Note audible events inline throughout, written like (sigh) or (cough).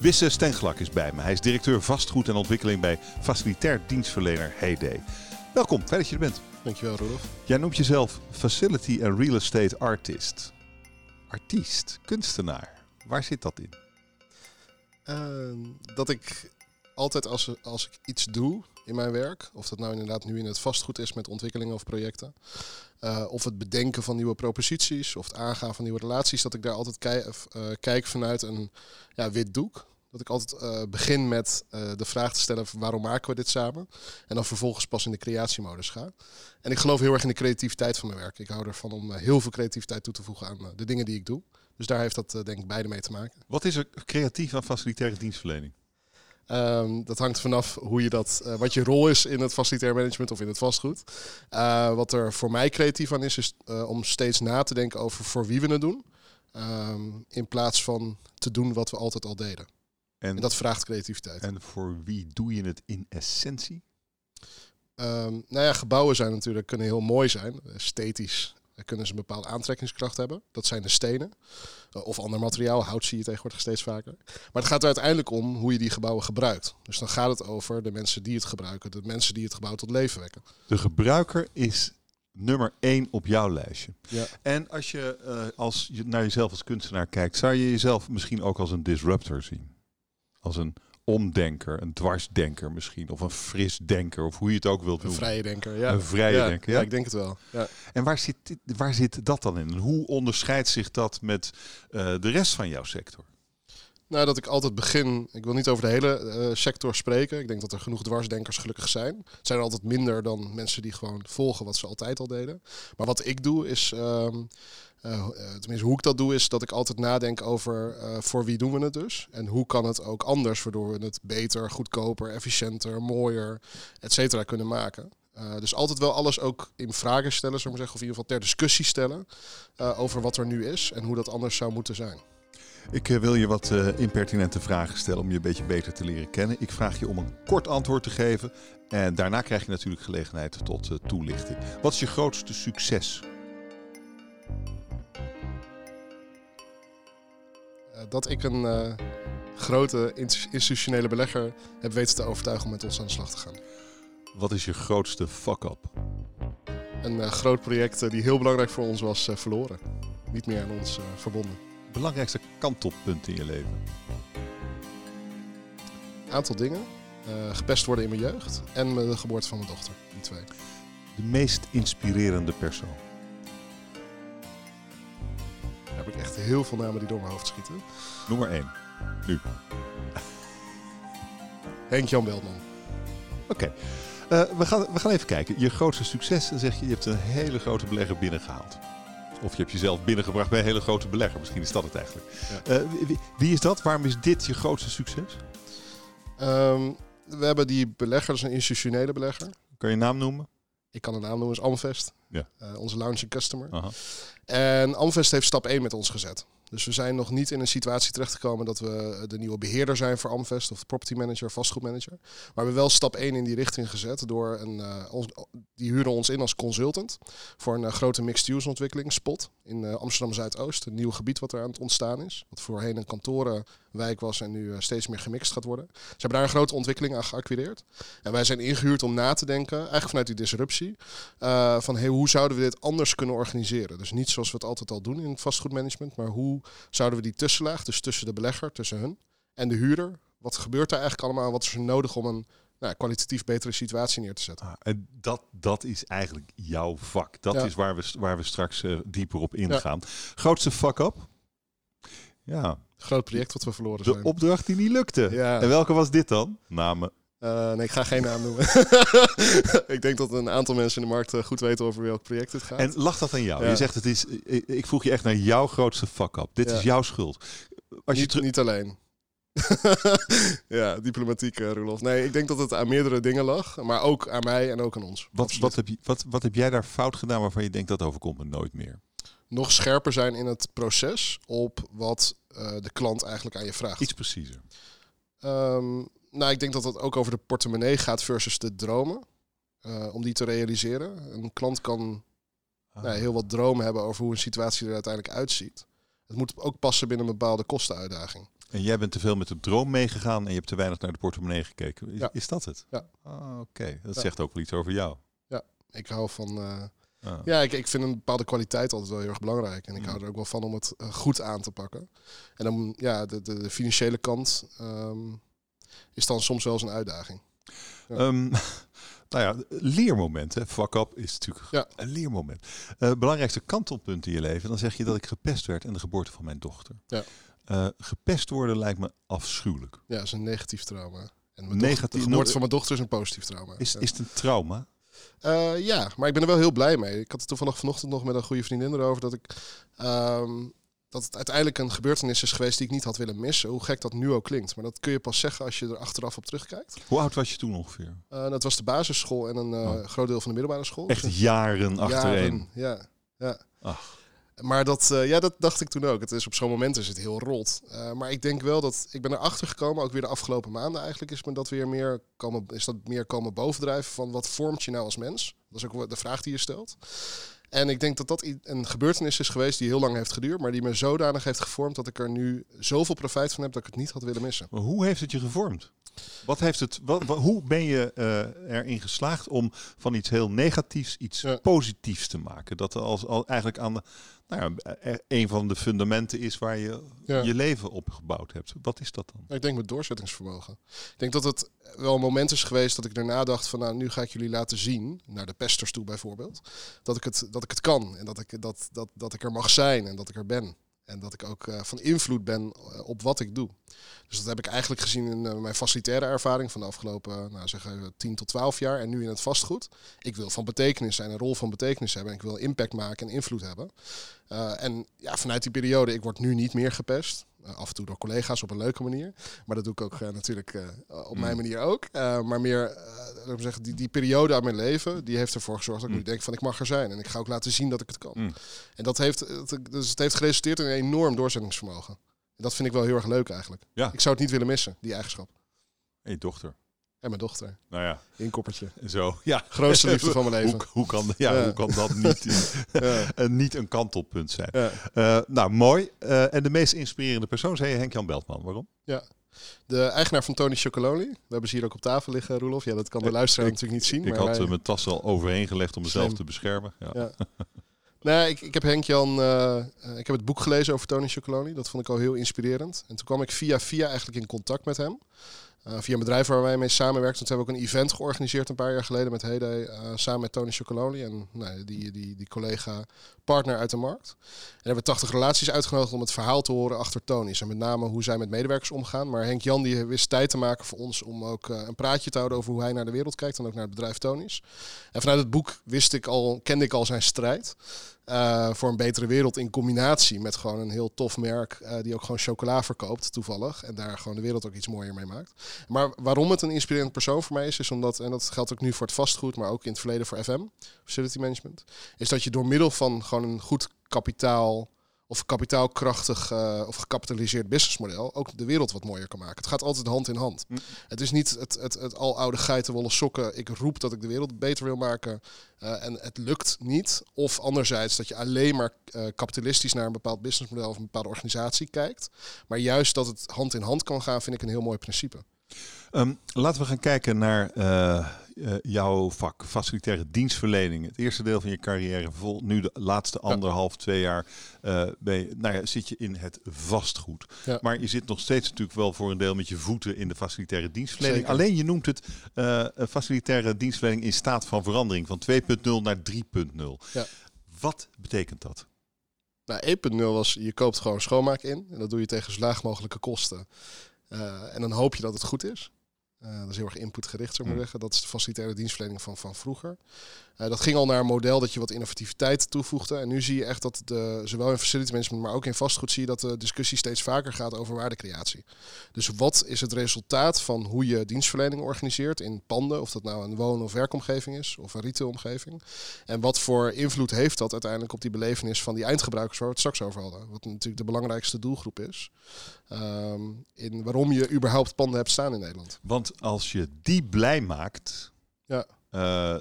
Wisse Stenglak is bij me. Hij is directeur vastgoed en ontwikkeling bij facilitair dienstverlener Heyday. Welkom, fijn dat je er bent. Dankjewel, Rudolf. Jij noemt jezelf facility en real estate artist. Artiest, kunstenaar. Waar zit dat in? Uh, dat ik altijd als, als ik iets doe in mijn werk, of dat nou inderdaad nu in het vastgoed is met ontwikkelingen of projecten, uh, of het bedenken van nieuwe proposities, of het aangaan van nieuwe relaties, dat ik daar altijd kijk, uh, kijk vanuit een ja, wit doek. Dat ik altijd uh, begin met de vraag te stellen: waarom maken we dit samen? En dan vervolgens pas in de creatiemodus ga. En ik geloof heel erg in de creativiteit van mijn werk. Ik hou ervan om heel veel creativiteit toe te voegen aan de dingen die ik doe. Dus daar heeft dat denk ik beide mee te maken. Wat is er creatief aan facilitaire dienstverlening? Um, dat hangt vanaf hoe je dat, uh, wat je rol is in het facilitair management of in het vastgoed. Uh, wat er voor mij creatief aan is, is uh, om steeds na te denken over voor wie we het doen. Um, in plaats van te doen wat we altijd al deden. En, en, dat vraagt creativiteit. En voor wie doe je het in essentie? Um, nou ja, gebouwen zijn natuurlijk, kunnen heel mooi zijn, esthetisch kunnen ze een bepaalde aantrekkingskracht hebben. Dat zijn de stenen. Uh, of ander materiaal, hout zie je tegenwoordig steeds vaker. Maar het gaat er uiteindelijk om hoe je die gebouwen gebruikt. Dus dan gaat het over de mensen die het gebruiken, de mensen die het gebouw tot leven wekken. De gebruiker is nummer één op jouw lijstje. Ja. En als je, uh, als je naar jezelf als kunstenaar kijkt, zou je jezelf misschien ook als een disruptor zien? Als een omdenker, een dwarsdenker misschien, of een frisdenker, of hoe je het ook wilt noemen. Een vrije denker, ja. Een vrije ja, denker, ja. ja. ik denk het wel. Ja. En waar zit, waar zit dat dan in? hoe onderscheidt zich dat met uh, de rest van jouw sector? Nou, dat ik altijd begin. Ik wil niet over de hele uh, sector spreken. Ik denk dat er genoeg dwarsdenkers gelukkig zijn. Het zijn er altijd minder dan mensen die gewoon volgen wat ze altijd al deden. Maar wat ik doe is. Um, uh, tenminste, hoe ik dat doe, is dat ik altijd nadenk over uh, voor wie doen we het dus. En hoe kan het ook anders, waardoor we het beter, goedkoper, efficiënter, mooier, et cetera kunnen maken. Dus altijd wel alles ook in vragen stellen, maar zeggen, of in ieder geval ter discussie stellen over wat er nu is en hoe dat anders zou moeten zijn. Ik wil je wat impertinente vragen stellen om je een beetje beter te leren kennen. Ik vraag je om een kort antwoord te geven en daarna krijg je natuurlijk gelegenheid tot toelichting. Wat is je grootste succes? Dat ik een grote institutionele belegger heb weten te overtuigen om met ons aan de slag te gaan. Wat is je grootste fuck-up? Een groot project die heel belangrijk voor ons was verloren. Niet meer aan ons verbonden belangrijkste kantelpunt in je leven? Een aantal dingen. Gepest worden in mijn jeugd en de geboorte van mijn dochter. Die twee. De meest inspirerende persoon? Echt heel veel namen die door mijn hoofd schieten. Noem maar één. Nu. Henk-Jan Beltman. Oké. Okay. Uh, we, gaan, we gaan even kijken. Je grootste succes, dan zeg je, je hebt een hele grote belegger binnengehaald. Of je hebt jezelf binnengebracht bij een hele grote belegger. Misschien is dat het eigenlijk. Ja. Uh, wie, wie, is dat? Waarom is dit je grootste succes? Um, we hebben die belegger, dat is een institutionele belegger. Kan je naam noemen? Ik kan een naam noemen, is Amvest. Ja. Uh, onze launching customer. Aha. En Amvest heeft stap 1 met ons gezet. Dus we zijn nog niet in een situatie terechtgekomen dat we de nieuwe beheerder zijn voor Amvest of property manager, vastgoedmanager. Maar we hebben wel stap 1 in die richting gezet door een, uh, ons, die huren ons in als consultant voor een uh, grote mixed-use ontwikkeling, Spot, in uh, Amsterdam Zuidoost. Een nieuw gebied wat er aan het ontstaan is. Wat voorheen een kantorenwijk was en nu steeds meer gemixt gaat worden. Ze hebben daar een grote ontwikkeling aan geacquireerd. En wij zijn ingehuurd om na te denken, eigenlijk vanuit die disruptie, van hey, hoe zouden we dit anders kunnen organiseren? Dus niet zoals we het altijd al doen in het vastgoedmanagement, maar hoe zouden we die tussenlaag, dus tussen de belegger, tussen hun en de huurder, wat gebeurt daar eigenlijk allemaal? Wat is er nodig om een nou, kwalitatief betere situatie neer te zetten? Ah, en dat, dat is eigenlijk jouw vak. Dat is waar we, waar we straks uh, dieper op ingaan. Ja. Grootste fuck-up? Ja. Groot project wat we verloren de zijn. De opdracht die niet lukte. Ja. En welke was dit dan? Namen. Uh, nee, ik ga geen naam noemen. (laughs) ik denk dat een aantal mensen in de markt uh, goed weten over welk project het gaat. En lag dat aan jou? Ja. Je zegt het is. Ik, ik vroeg je echt naar jouw grootste fuck-up. Dit ja. is jouw schuld. Als niet, je niet alleen. (laughs) ja, diplomatiek, uh, Roelof. Nee, ik denk dat het aan meerdere dingen lag. Maar ook aan mij en ook aan ons. Wat, wat, heb, je, wat, wat heb jij daar fout gedaan waarvan je denkt dat overkomt me nooit meer? Nog scherper zijn in het proces op wat de klant eigenlijk aan je vraagt. Iets preciezer. Um, nou, ik denk dat het ook over de portemonnee gaat versus de dromen. Uh, om die te realiseren. Een klant kan ah. nou, heel wat dromen hebben over hoe een situatie er uiteindelijk uitziet. Het moet ook passen binnen een bepaalde kostenuitdaging. En jij bent te veel met de droom meegegaan en je hebt te weinig naar de portemonnee gekeken. Is, is dat het? Ja. Ah, Oké, dat zegt ook wel iets over jou. Ja, ik hou van... Uh, Ja, ik, ik vind een bepaalde kwaliteit altijd wel heel erg belangrijk. En ik hou er ook wel van om het goed aan te pakken. En dan, ja, de, de, de financiële kant um, is dan soms wel eens een uitdaging. Ja. Um, (laughs) nou ja, leermoment, hè. Fuck up is natuurlijk ja. een leermoment. Uh, belangrijkste kantelpunt in je leven, dan zeg je dat ik gepest werd en de geboorte van mijn dochter. Ja. Uh, gepest worden lijkt me afschuwelijk. Ja, dat is een negatief trauma. En mijn negatief, de geboorte van mijn dochter is een positief trauma. Is, is het een trauma? Uh, ja, maar ik ben er wel heel blij mee. Ik had het toevallig vanochtend nog met een goede vriendin erover dat ik um, dat het uiteindelijk een gebeurtenis is geweest die ik niet had willen missen. Hoe gek dat nu ook klinkt. Maar dat kun je pas zeggen als je er achteraf op terugkijkt. Hoe oud was je toen ongeveer? Uh, dat was de basisschool en een uh, groot deel van de middelbare school. Echt jaren achtereen. ja, ja. Ach. Maar dat, uh, ja, dat dacht ik toen ook. Het is op zo'n moment is het heel rot. maar ik denk wel dat ik ben erachter gekomen, ook weer de afgelopen maanden eigenlijk, is me dat weer meer komen, is dat meer komen bovendrijven van wat vormt je nou als mens? Dat is ook de vraag die je stelt. En ik denk dat dat een gebeurtenis is geweest die heel lang heeft geduurd, maar die me zodanig heeft gevormd dat ik er nu zoveel profijt van heb dat ik het niet had willen missen. Maar hoe heeft het je gevormd? Wat heeft het, wat, hoe ben je uh, erin geslaagd om van iets heel negatiefs iets ja. positiefs te maken? Dat er als, al eigenlijk aan de, nou ja, een van de fundamenten is waar je ja. je leven op gebouwd hebt. Wat is dat dan? Ik denk met doorzettingsvermogen. Ik denk dat het wel een moment is geweest dat ik daarna dacht van nou, nu ga ik jullie laten zien, naar de pesters toe bijvoorbeeld, dat ik het, dat ik het kan en dat ik, dat, dat, dat ik er mag zijn en dat ik er ben. En dat ik ook uh, van invloed ben uh, op wat ik doe. Dus dat heb ik eigenlijk gezien in uh, mijn facilitaire ervaring van de afgelopen nou, zeg, 10 tot 12 jaar. En nu in het vastgoed. Ik wil van betekenis zijn, een rol van betekenis hebben. En ik wil impact maken en invloed hebben. en ja, vanuit die periode, ik word nu niet meer gepest. Uh, af en toe door collega's op een leuke manier. Maar dat doe ik ook uh, natuurlijk uh, op mm. mijn manier ook. maar meer, zeggen, die, die periode uit mijn leven, die heeft ervoor gezorgd dat ik mm. nu denk van ik mag er zijn. En ik ga ook laten zien dat ik het kan. Mm. En dat heeft, dus het heeft geresulteerd in een enorm doorzettingsvermogen. En dat vind ik wel heel erg leuk eigenlijk. Ja. Ik zou het niet willen missen, die eigenschap. En je dochter. En mijn dochter. Nou ja. Inkoppertje. Zo, ja. Grootste liefde (laughs) van mijn leven. hoe, hoe, kan, ja, ja. hoe kan dat niet, (laughs) ja. niet een kantelpunt zijn? Uh, nou, mooi. Uh, en de meest inspirerende persoon zei Henk-Jan Beltman. Waarom? Ja. De eigenaar van Tony Chocololi. We hebben ze hier ook op tafel liggen, Roelof. Ja, dat kan de luisteraar ik, natuurlijk niet zien. Ik maar had wij... mijn tas al overheen gelegd om mezelf Slim. te beschermen. Ja. Nee, ik, ik heb Henk-Jan, uh, ik heb het boek gelezen over Tony Chocoloni. Dat vond ik al heel inspirerend. En toen kwam ik via via eigenlijk in contact met hem. Uh, via een bedrijf waar wij mee samenwerken. Hebben we ook een event georganiseerd een paar jaar geleden met Hede. Uh, samen met Tony Chocoloni en nou, die, die, die collega partner uit de markt. En hebben we 80 relaties uitgenodigd om het verhaal te horen achter Tony's. En met name hoe zij met medewerkers omgaan. Maar Henk Jan die wist tijd te maken voor ons om ook uh, een praatje te houden over hoe hij naar de wereld kijkt. En ook naar het bedrijf Tony's. En vanuit het boek wist ik al, kende ik al zijn strijd. Uh, voor een betere wereld in combinatie met gewoon een heel tof merk uh, die ook gewoon chocola verkoopt toevallig en daar gewoon de wereld ook iets mooier mee maakt. Maar waarom het een inspirerend persoon voor mij is, is omdat, en dat geldt ook nu voor het vastgoed, maar ook in het verleden voor FM, Facility Management, is dat je door middel van gewoon een goed kapitaal of kapitaalkrachtig uh, of gecapitaliseerd businessmodel ook de wereld wat mooier kan maken. Het gaat altijd hand in hand. Mm. Het is niet het, het, het aloude geitenwolle sokken. Ik roep dat ik de wereld beter wil maken uh, en het lukt niet. Of anderzijds dat je alleen maar uh, kapitalistisch naar een bepaald businessmodel of een bepaalde organisatie kijkt. Maar juist dat het hand in hand kan gaan, vind ik een heel mooi principe. Um, laten we gaan kijken naar uh, uh, jouw vak, facilitaire dienstverlening. Het eerste deel van je carrière, vol, nu de laatste anderhalf, twee jaar, uh, je, nou ja, zit je in het vastgoed. Ja. Maar je zit nog steeds natuurlijk wel voor een deel met je voeten in de facilitaire dienstverlening. Zeker. Alleen je noemt het facilitaire dienstverlening in staat van verandering, van 2.0 naar 3.0. Ja. Wat betekent dat? Nou, 1.0 was, je koopt gewoon schoonmaak in. En dat doe je tegen zo laag mogelijke kosten. En dan hoop je dat het goed is. Uh, dat is heel erg inputgericht, zou ik maar zeggen. Dat is de facilitaire dienstverlening van, van vroeger. Uh, dat ging al naar een model dat je wat innovativiteit toevoegde. En nu zie je echt dat de, zowel in facility management, maar ook in vastgoed, zie je dat de discussie steeds vaker gaat over waardecreatie. Dus wat is het resultaat van hoe je dienstverlening organiseert in panden, of dat nou een woon- of werkomgeving is, of een retailomgeving. En wat voor invloed heeft dat uiteindelijk op die belevenis van die eindgebruikers waar we het straks over hadden. Wat natuurlijk de belangrijkste doelgroep is. Um, in waarom je überhaupt panden hebt staan in Nederland. Want als je die blij maakt, ja.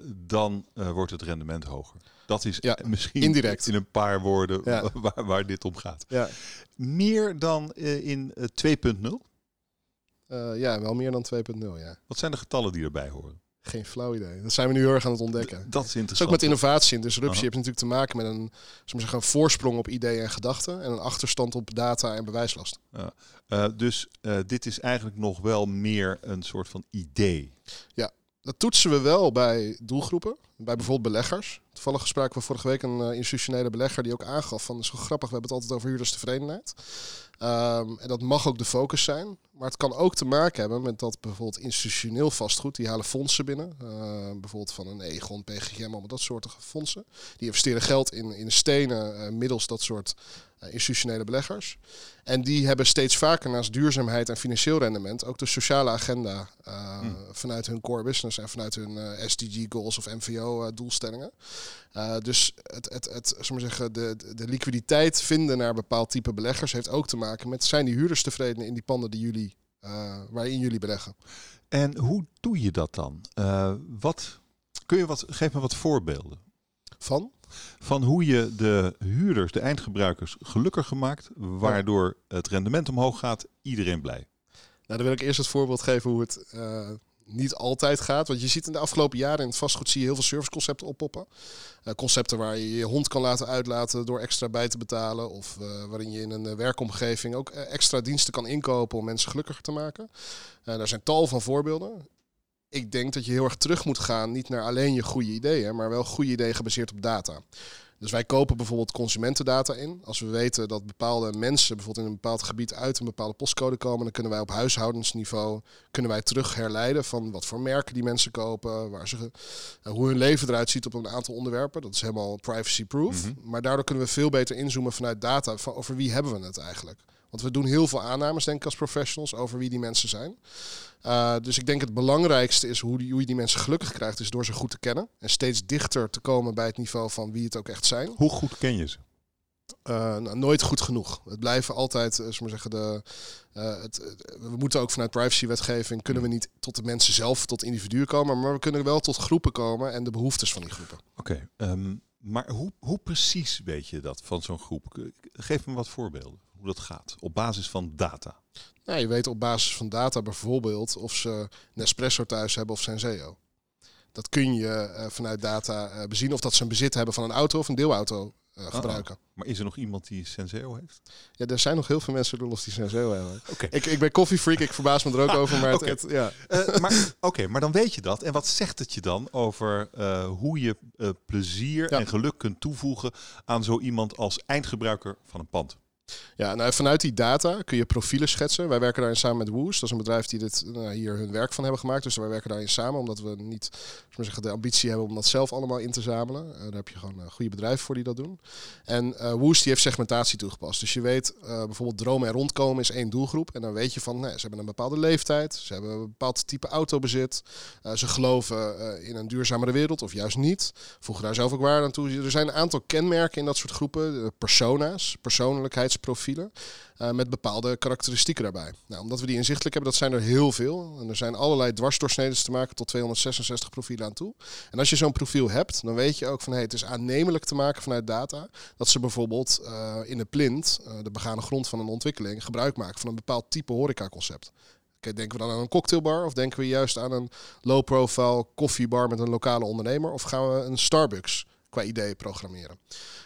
Dan wordt het rendement hoger. Dat is ja, misschien indirect. in een paar woorden (laughs) waar, waar, dit om gaat. Ja. Meer dan in 2.0? ja, wel meer dan 2.0, ja. Wat zijn de getallen die erbij horen? Geen flauw idee. Dat zijn we nu heel erg aan het ontdekken. dat is interessant. is ook met innovatie en disruptie. Uh Je hebt natuurlijk te maken met een, zeggen, een voorsprong op ideeën en gedachten. En een achterstand op data en bewijslast. Ja. Uh, dus uh, dit is eigenlijk nog wel meer een soort van idee. Ja, dat toetsen we wel bij doelgroepen. Bij bijvoorbeeld beleggers. Toevallig spraken we vorige week een uh, institutionele belegger die ook aangaf van... is wel grappig, we hebben het altijd over huurderstevredenheid. Um, en dat mag ook de focus zijn. Maar het kan ook te maken hebben met dat bijvoorbeeld institutioneel vastgoed, die halen fondsen binnen. Uh, bijvoorbeeld van een Egon, PGM, allemaal dat soort fondsen. Die investeren geld in, in stenen uh, middels dat soort institutionele beleggers. En die hebben steeds vaker naast duurzaamheid en financieel rendement ook de sociale agenda hmm. vanuit hun core business en vanuit hun SDG goals of MVO doelstellingen. dus het, het, het, maar zeggen, de, de liquiditeit vinden naar bepaald type beleggers heeft ook te maken met zijn die huurders tevreden in die panden die jullie waarin jullie beleggen. En hoe doe je dat dan? Wat, kun je wat, geef me wat voorbeelden. Van? Van hoe je de huurders, de eindgebruikers, gelukkiger maakt, waardoor het rendement omhoog gaat, iedereen blij. Nou, dan wil ik eerst het voorbeeld geven hoe het uh, niet altijd gaat. Want je ziet in de afgelopen jaren in het vastgoed zie je heel veel serviceconcepten oppoppen. Uh, concepten waar je je hond kan laten uitlaten door extra bij te betalen. Of uh, waarin je in een werkomgeving ook extra diensten kan inkopen om mensen gelukkiger te maken. daar zijn tal van voorbeelden. Ik denk dat je heel erg terug moet gaan, niet naar alleen je goede ideeën, maar wel goede ideeën gebaseerd op data. Dus wij kopen bijvoorbeeld consumentendata in. Als we weten dat bepaalde mensen bijvoorbeeld in een bepaald gebied uit een bepaalde postcode komen, dan kunnen wij op huishoudensniveau kunnen wij terug herleiden van wat voor merken die mensen kopen, waar ze, uh, hoe hun leven eruit ziet op een aantal onderwerpen. Dat is helemaal privacy-proof. Mm -hmm. Maar daardoor kunnen we veel beter inzoomen vanuit data van over wie hebben we het eigenlijk. Want we doen heel veel aannames, denk ik, als professionals over wie die mensen zijn. Uh, dus ik denk het belangrijkste is hoe, die, hoe je die mensen gelukkig krijgt, is door ze goed te kennen. En steeds dichter te komen bij het niveau van wie het ook echt zijn. Hoe goed ken je ze? Uh, nou, nooit goed genoeg. Het blijven altijd, uh, maar zeggen, de, het, we moeten ook vanuit privacywetgeving kunnen we niet tot de mensen zelf, tot individuen komen, maar we kunnen wel tot groepen komen en de behoeftes van die groepen. Oké, okay, um, maar hoe, hoe precies weet je dat van zo'n groep? Geef me wat voorbeelden hoe dat gaat op basis van data. Nou, je weet op basis van data bijvoorbeeld of ze Nespresso thuis hebben of Senseo. Dat kun je uh, vanuit data uh, bezien of dat ze een bezit hebben van een auto of een deelauto uh, gebruiken. Oh, maar is er nog iemand die Senseo heeft? Ja, er zijn nog heel veel mensen die Senseo hebben. Okay. Ik, ik ben koffiefreak, ik verbaas me er ook over. Maar, okay. het, ja. maar, Oké, maar dan weet je dat. En wat zegt het je dan over hoe je plezier ja. en geluk kunt toevoegen aan zo iemand als eindgebruiker van een pand? Ja, nou, vanuit die data kun je profielen schetsen. Wij werken daarin samen met Woos. Dat is een bedrijf die dit, nou, hier hun werk van hebben gemaakt. Dus wij werken daarin samen, omdat we niet maar zeggen, de ambitie hebben om dat zelf allemaal in te zamelen. Uh, daar heb je gewoon uh, goede bedrijven voor die dat doen. En uh, Woos die heeft segmentatie toegepast. Dus je weet bijvoorbeeld dromen en rondkomen is één doelgroep. En dan weet je van, nee, ze hebben een bepaalde leeftijd. Ze hebben een bepaald type autobezit. ze geloven in een duurzamere wereld of juist niet. Voegen daar zelf ook waarde aan toe. Er zijn een aantal kenmerken in dat soort groepen. persona's, persoonlijkheidsprofielen. Uh, met bepaalde karakteristieken daarbij. Nou, omdat we die inzichtelijk hebben, dat zijn er heel veel. En er zijn allerlei dwarsdoorsneden te maken tot 266 profielen aan toe. En als je zo'n profiel hebt, dan weet je ook van hey, het is aannemelijk te maken vanuit data dat ze bijvoorbeeld uh, in de plint, uh, de begane grond van een ontwikkeling, gebruik maken van een bepaald type horecaconcept. Okay, denken we dan aan een cocktailbar of denken we juist aan een low-profile koffiebar met een lokale ondernemer? Of gaan we een Starbucks qua ideeën programmeren?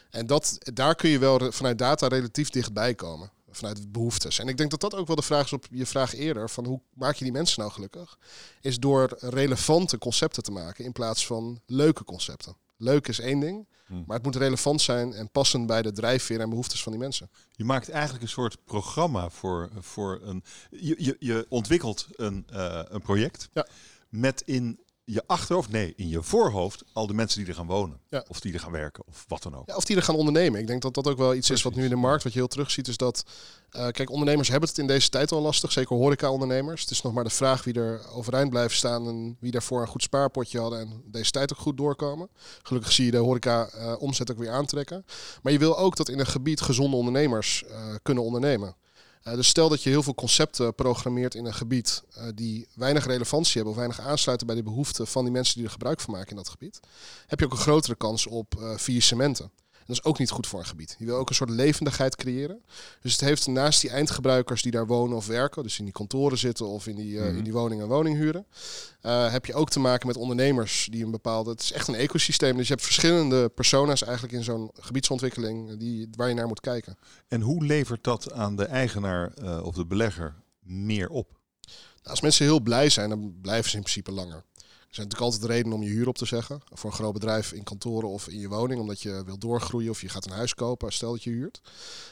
En dat, daar kun je wel vanuit data relatief dichtbij komen vanuit behoeftes. En ik denk dat dat ook wel de vraag is op je vraag eerder: van hoe maak je die mensen nou gelukkig? Is door relevante concepten te maken in plaats van leuke concepten. Leuk is één ding, hmm. maar het moet relevant zijn en passend bij de drijfveer en behoeftes van die mensen. Je maakt eigenlijk een soort programma voor, voor een. Je, je, je ontwikkelt een, uh, een project ja. met in je achterhoofd, nee, in je voorhoofd al de mensen die er gaan wonen. Ja. Of die er gaan werken, of wat dan ook. Ja, of die er gaan ondernemen. Ik denk dat dat ook wel iets is wat nu in de markt, wat je heel terug ziet, is dat... Uh, kijk, ondernemers hebben het in deze tijd al lastig, zeker horeca-ondernemers. Het is nog maar de vraag wie er overeind blijft staan en wie daarvoor een goed spaarpotje hadden en deze tijd ook goed doorkomen. Gelukkig zie je de horeca-omzet uh, ook weer aantrekken. Maar je wil ook dat in een gebied gezonde ondernemers uh, kunnen ondernemen. Dus stel dat je heel veel concepten programmeert in een gebied die weinig relevantie hebben of weinig aansluiten bij de behoeften van die mensen die er gebruik van maken in dat gebied, heb je ook een grotere kans op faillissementen dat is ook niet goed voor een gebied. Je wil ook een soort levendigheid creëren. Dus het heeft naast die eindgebruikers die daar wonen of werken, dus in die kantoren zitten of in die, uh, in die woning en woning huren, uh, heb je ook te maken met ondernemers die een bepaalde. Het is echt een ecosysteem. Dus je hebt verschillende persona's eigenlijk in zo'n gebiedsontwikkeling die, waar je naar moet kijken. En hoe levert dat aan de eigenaar uh, of de belegger meer op? Nou, als mensen heel blij zijn, dan blijven ze in principe langer. Zijn natuurlijk altijd redenen om je huur op te zeggen. Voor een groot bedrijf in kantoren of in je woning, omdat je wil doorgroeien of je gaat een huis kopen, stel dat je huurt.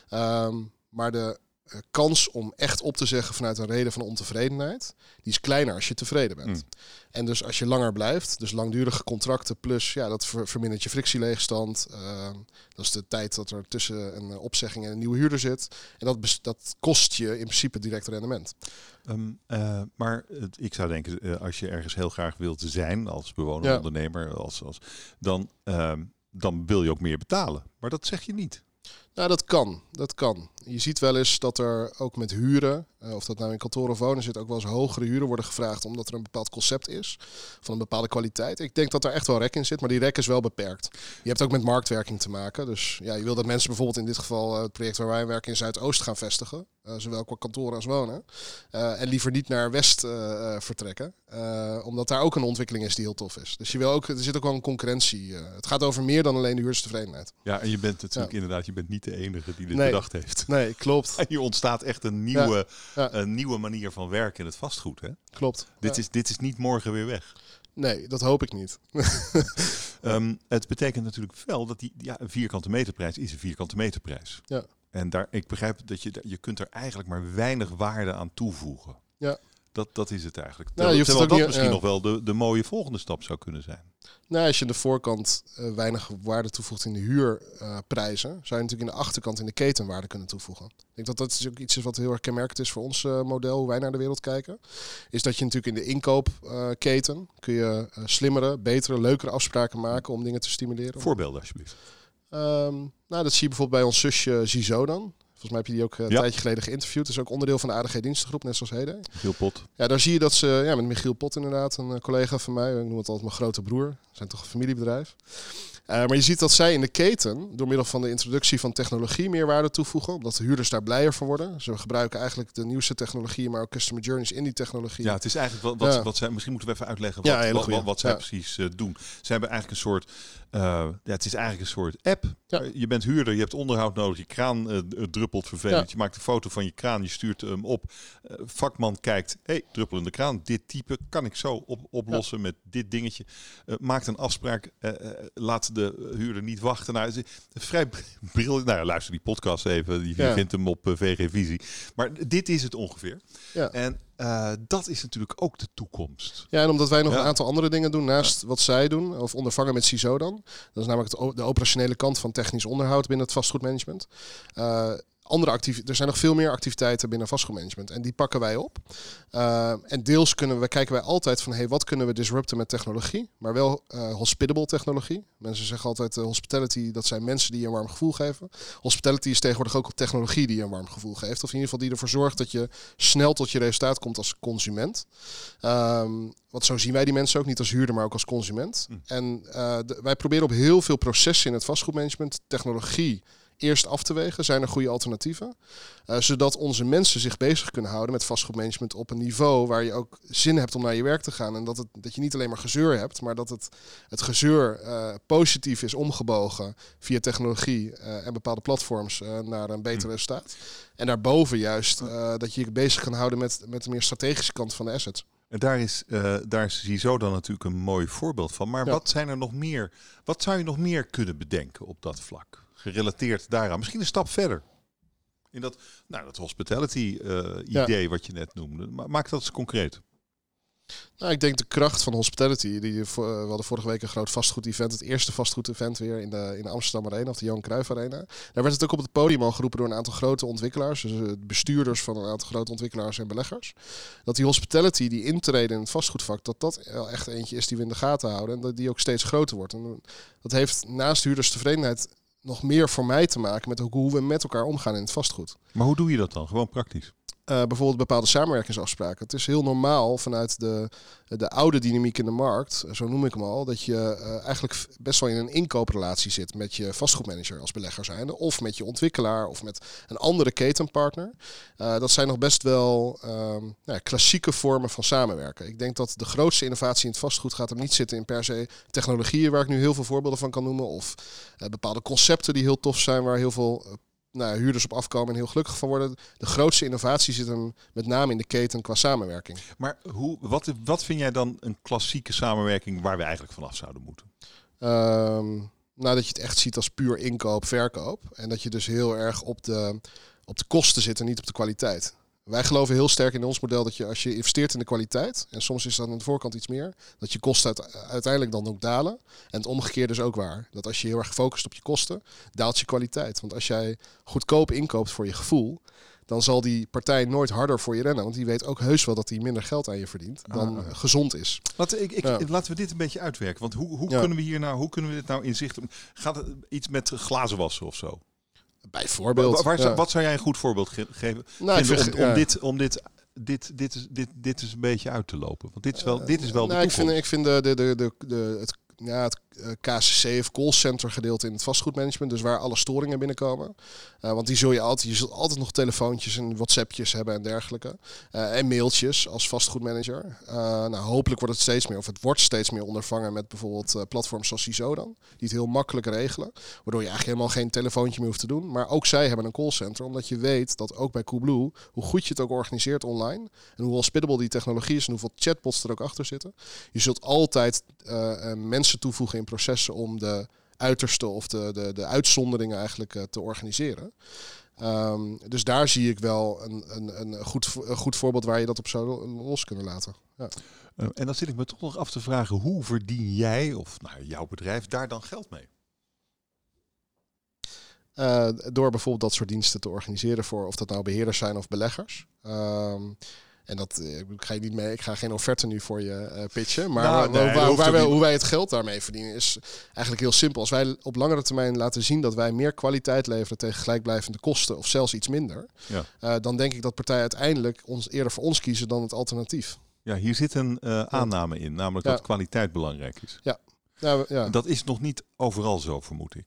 Ehm, maar de kans om echt op te zeggen vanuit een reden van ontevredenheid, die is kleiner als je tevreden bent. Hmm. En dus als je langer blijft, dus langdurige contracten plus, ja, dat vermindert je frictieleegstand. Uh, dat is de tijd dat er tussen een eh, opzegging en een nieuwe huurder zit. En dat, dat kost je in principe direct rendement. Um, maar ik zou denken, als je ergens heel graag wilt zijn als bewoner, ondernemer, als, als, dan, ehm, dan wil je ook meer betalen. Maar dat zeg je niet. Nou, dat kan. Dat kan. Je ziet wel eens dat er ook met huren, uh, of dat nou in kantoor of wonen zit, ook wel eens hogere huren worden gevraagd omdat er een bepaald concept is van een bepaalde kwaliteit. Ik denk dat er echt wel rek in zit, maar die rek is wel beperkt. Je hebt ook met marktwerking te maken. Dus ja, je wil dat mensen bijvoorbeeld in dit geval uh, het project waar wij werken in Zuidoost gaan vestigen, uh, zowel qua kantoren als wonen. en liever niet naar West vertrekken, omdat daar ook een ontwikkeling is die heel tof is. Dus je wil ook, er zit ook wel een concurrentie. het gaat over meer dan alleen de huurderstevredenheid. Ja, en je bent natuurlijk inderdaad, je bent niet de enige die dit bedacht heeft. Nee, klopt. (laughs) En hier ontstaat echt een nieuwe, Een nieuwe manier van werken in het vastgoed. Hè? Klopt. Dit, is, dit is niet morgen weer weg. Nee, dat hoop ik niet. um, (laughs) het betekent natuurlijk wel dat die ja, een vierkante meterprijs is een vierkante meterprijs. Ja. En daar, ik begrijp dat je, je kunt er eigenlijk maar weinig waarde aan toevoegen. Ja. Dat, dat is het eigenlijk. Nou, je terwijl dat niet, misschien nog wel de, de mooie volgende stap zou kunnen zijn. Nou, als je de voorkant uh, weinig waarde toevoegt in de huurprijzen, uh, zou je natuurlijk in de achterkant in de keten waarde kunnen toevoegen. Ik denk dat dat is ook iets wat heel erg kenmerkend is voor ons uh, model, hoe wij naar de wereld kijken. Is dat je natuurlijk in de inkoopketen kun je slimmere, betere, leukere afspraken maken om dingen te stimuleren. Voorbeelden alsjeblieft. Um, nou, dat zie je bijvoorbeeld bij ons zusje Zizo dan. Volgens mij heb je die ook uh, een tijdje geleden geïnterviewd. Dat is ook onderdeel van de ADG-dienstengroep, net zoals Heden. Michiel Pot. Ja, daar zie je dat ze, ja, met Michiel Pot inderdaad, een uh, collega van mij, ik noem het altijd mijn grote broer. We zijn toch een familiebedrijf. Uh, maar je ziet dat zij in de keten, door middel van de introductie van technologie, meer waarde toevoegen. Omdat de huurders daar blijer van worden. Ze gebruiken eigenlijk de nieuwste technologie, maar ook customer journeys in die technologie. Ja, het is eigenlijk wat, wat, ja. wat zij, misschien moeten we even uitleggen wat, ja, wat, wat, wat, zij precies doen. Ze hebben eigenlijk een soort uh, ja, het is eigenlijk een soort app. Je bent huurder, je hebt onderhoud nodig, je kraan druppelt vervelend. Je maakt een foto van je kraan, je stuurt hem op. Vakman kijkt, hey, druppelende kraan, dit type kan ik zo op, oplossen met dit dingetje. maakt een afspraak, laat de huurder niet wachten. Nou, het is vrij briljant. Nou, luister die podcast even, je vindt hem op VG Visie. Maar dit is het ongeveer. En uh, dat is natuurlijk ook de toekomst. Ja, en omdat wij nog een aantal andere dingen doen naast wat zij doen, of ondervangen met CISO dan. Dat is namelijk de operationele kant van technisch onderhoud binnen het vastgoedmanagement. Uh, andere activiteiten. Er zijn nog veel meer activiteiten binnen vastgoedmanagement. En die pakken wij op. Uh, en deels kunnen we, kijken wij altijd van hey, wat kunnen we disrupten met technologie? Maar wel uh, hospitable technologie. Mensen zeggen altijd uh, hospitality, dat zijn mensen die je een warm gevoel geven. Hospitality is tegenwoordig ook op technologie die je een warm gevoel geeft. Of in ieder geval die ervoor zorgt dat je snel tot je resultaat komt als consument. Um, want zo zien wij die mensen ook niet als huurder, maar ook als consument. Hm. En de, wij proberen op heel veel processen in het vastgoedmanagement technologie eerst af te wegen. Zijn er goede alternatieven? Uh, zodat onze mensen zich bezig kunnen houden met vastgoedmanagement op een niveau waar je ook zin hebt om naar je werk te gaan. En dat, het, dat je niet alleen maar gezeur hebt, maar dat het, het gezeur uh, positief is omgebogen via technologie uh, en bepaalde platforms naar een beter mm. resultaat. En daarboven juist dat je je bezig kan houden met, met de meer strategische kant van de assets. En daar is, uh, daar zie je zo dan natuurlijk een mooi voorbeeld van. Maar ja. wat zijn er nog meer? Wat zou je nog meer kunnen bedenken op dat vlak? gerelateerd daaraan. Misschien een stap verder. In dat, nou, dat hospitality uh, idee wat je net noemde. Maak dat eens concreet. Nou, ik denk de kracht van hospitality. Die, uh, we hadden vorige week een groot vastgoed-event. Het eerste vastgoed-event weer in de, in de Amsterdam Arena, of de Johan Cruijff Arena. Daar werd het ook op het podium al geroepen door een aantal grote ontwikkelaars. Dus uh, bestuurders van een aantal grote ontwikkelaars en beleggers. Dat die hospitality, die intreden in het vastgoedvak, dat dat echt eentje is die we in de gaten houden. En dat die ook steeds groter wordt. En dat heeft naast huurderstevredenheid nog meer voor mij te maken met hoe we met elkaar omgaan in het vastgoed. Maar hoe doe je dat dan? Gewoon praktisch? Uh, bijvoorbeeld bepaalde samenwerkingsafspraken. Het is heel normaal vanuit de, de oude dynamiek in de markt, zo noem ik hem al, dat je uh, eigenlijk best wel in een inkooprelatie zit met je vastgoedmanager als belegger zijnde, of met je ontwikkelaar of met een andere ketenpartner. Dat zijn nog best wel nou ja, klassieke vormen van samenwerken. Ik denk dat de grootste innovatie in het vastgoed gaat hem niet zitten in per se technologieën, waar ik nu heel veel voorbeelden van kan noemen, of bepaalde concepten die heel tof zijn, waar heel veel nou, huurders op afkomen en heel gelukkig van worden. De grootste innovatie zit hem met name in de keten qua samenwerking. Maar hoe, wat, wat vind jij dan een klassieke samenwerking waar we eigenlijk vanaf zouden moeten? Um, nou, dat je het echt ziet als puur inkoop, verkoop. En dat je dus heel erg op de, op de kosten zit en niet op de kwaliteit. Wij geloven heel sterk in ons model dat je als je investeert in de kwaliteit, en soms is dat aan de voorkant iets meer, dat je kosten uiteindelijk dan ook dalen. En het omgekeerde is ook waar. Dat als je heel erg gefocust op je kosten, daalt je kwaliteit. Want als jij goedkoop inkoopt voor je gevoel, dan zal die partij nooit harder voor je rennen. Want die weet ook heus wel dat hij minder geld aan je verdient dan ah. gezond is. Laten, ik, ik, laten we dit een beetje uitwerken. Want hoe, hoe kunnen we hier nou, hoe kunnen we dit nou inzichten? Gaat het iets met glazen wassen of zo? Bijvoorbeeld. Waar, Wat zou jij een goed voorbeeld geven nou, om, om, dit, om dit dit, dit, is, dit, dit is een beetje uit te lopen? Want dit is wel, dit is wel de nou, ik vind, ik vind de, de, de, de, de, het ja, het eh, KCC of callcenter gedeelte in het vastgoedmanagement. Dus waar alle storingen binnenkomen. Uh, want die zul je altijd, je zult altijd nog telefoontjes en WhatsAppjes hebben en dergelijke. Uh, en mailtjes als vastgoedmanager. nou, hopelijk wordt het steeds meer, of het wordt steeds meer ondervangen met bijvoorbeeld platforms zoals CISO dan. Die het heel makkelijk regelen. Waardoor je eigenlijk helemaal geen telefoontje meer hoeft te doen. Maar ook zij hebben een callcenter. Omdat je weet dat ook bij Coolblue, hoe goed je het ook organiseert online. En hoe hospitable die technologie is en hoeveel chatbots er ook achter zitten. Je zult altijd mensen toevoegen in processen om de uiterste of de, de, de uitzonderingen eigenlijk uh, te organiseren. Um, dus daar zie ik wel een, een, een, goed, een goed voorbeeld waar je dat op zou los kunnen laten. Ja. Uh, en dan zit ik me toch nog af te vragen, hoe verdien jij of nou, jouw bedrijf daar dan geld mee? Uh, door bijvoorbeeld dat soort diensten te organiseren voor of dat nou beheerders zijn of beleggers. Um, en dat uh, ik ga je niet mee. Ik ga geen offerte nu voor je uh, pitchen. Maar nou, nee, waar, waar wij, hoe wij het geld daarmee verdienen is eigenlijk heel simpel. Als wij op langere termijn laten zien dat wij meer kwaliteit leveren tegen gelijkblijvende kosten of zelfs iets minder, ja. uh, dan denk ik dat partijen uiteindelijk ons eerder voor ons kiezen dan het alternatief. Ja, hier zit een aanname in, namelijk dat kwaliteit belangrijk is. Ja. ja. Dat is nog niet overal zo, vermoed ik.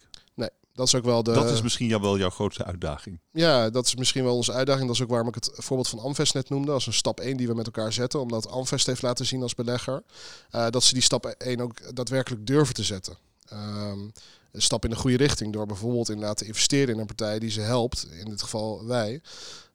Dat is ook wel de. Dat is misschien wel jouw grootste uitdaging. Ja, dat is misschien wel onze uitdaging. Dat is ook waarom ik het voorbeeld van Amvest net noemde. Als een stap 1 die we met elkaar zetten. Omdat Amvest heeft laten zien als belegger. Uh, dat ze die stap 1 ook daadwerkelijk durven te zetten. Um, een stap in de goede richting. Door bijvoorbeeld inderdaad te investeren in een partij die ze helpt. In dit geval wij.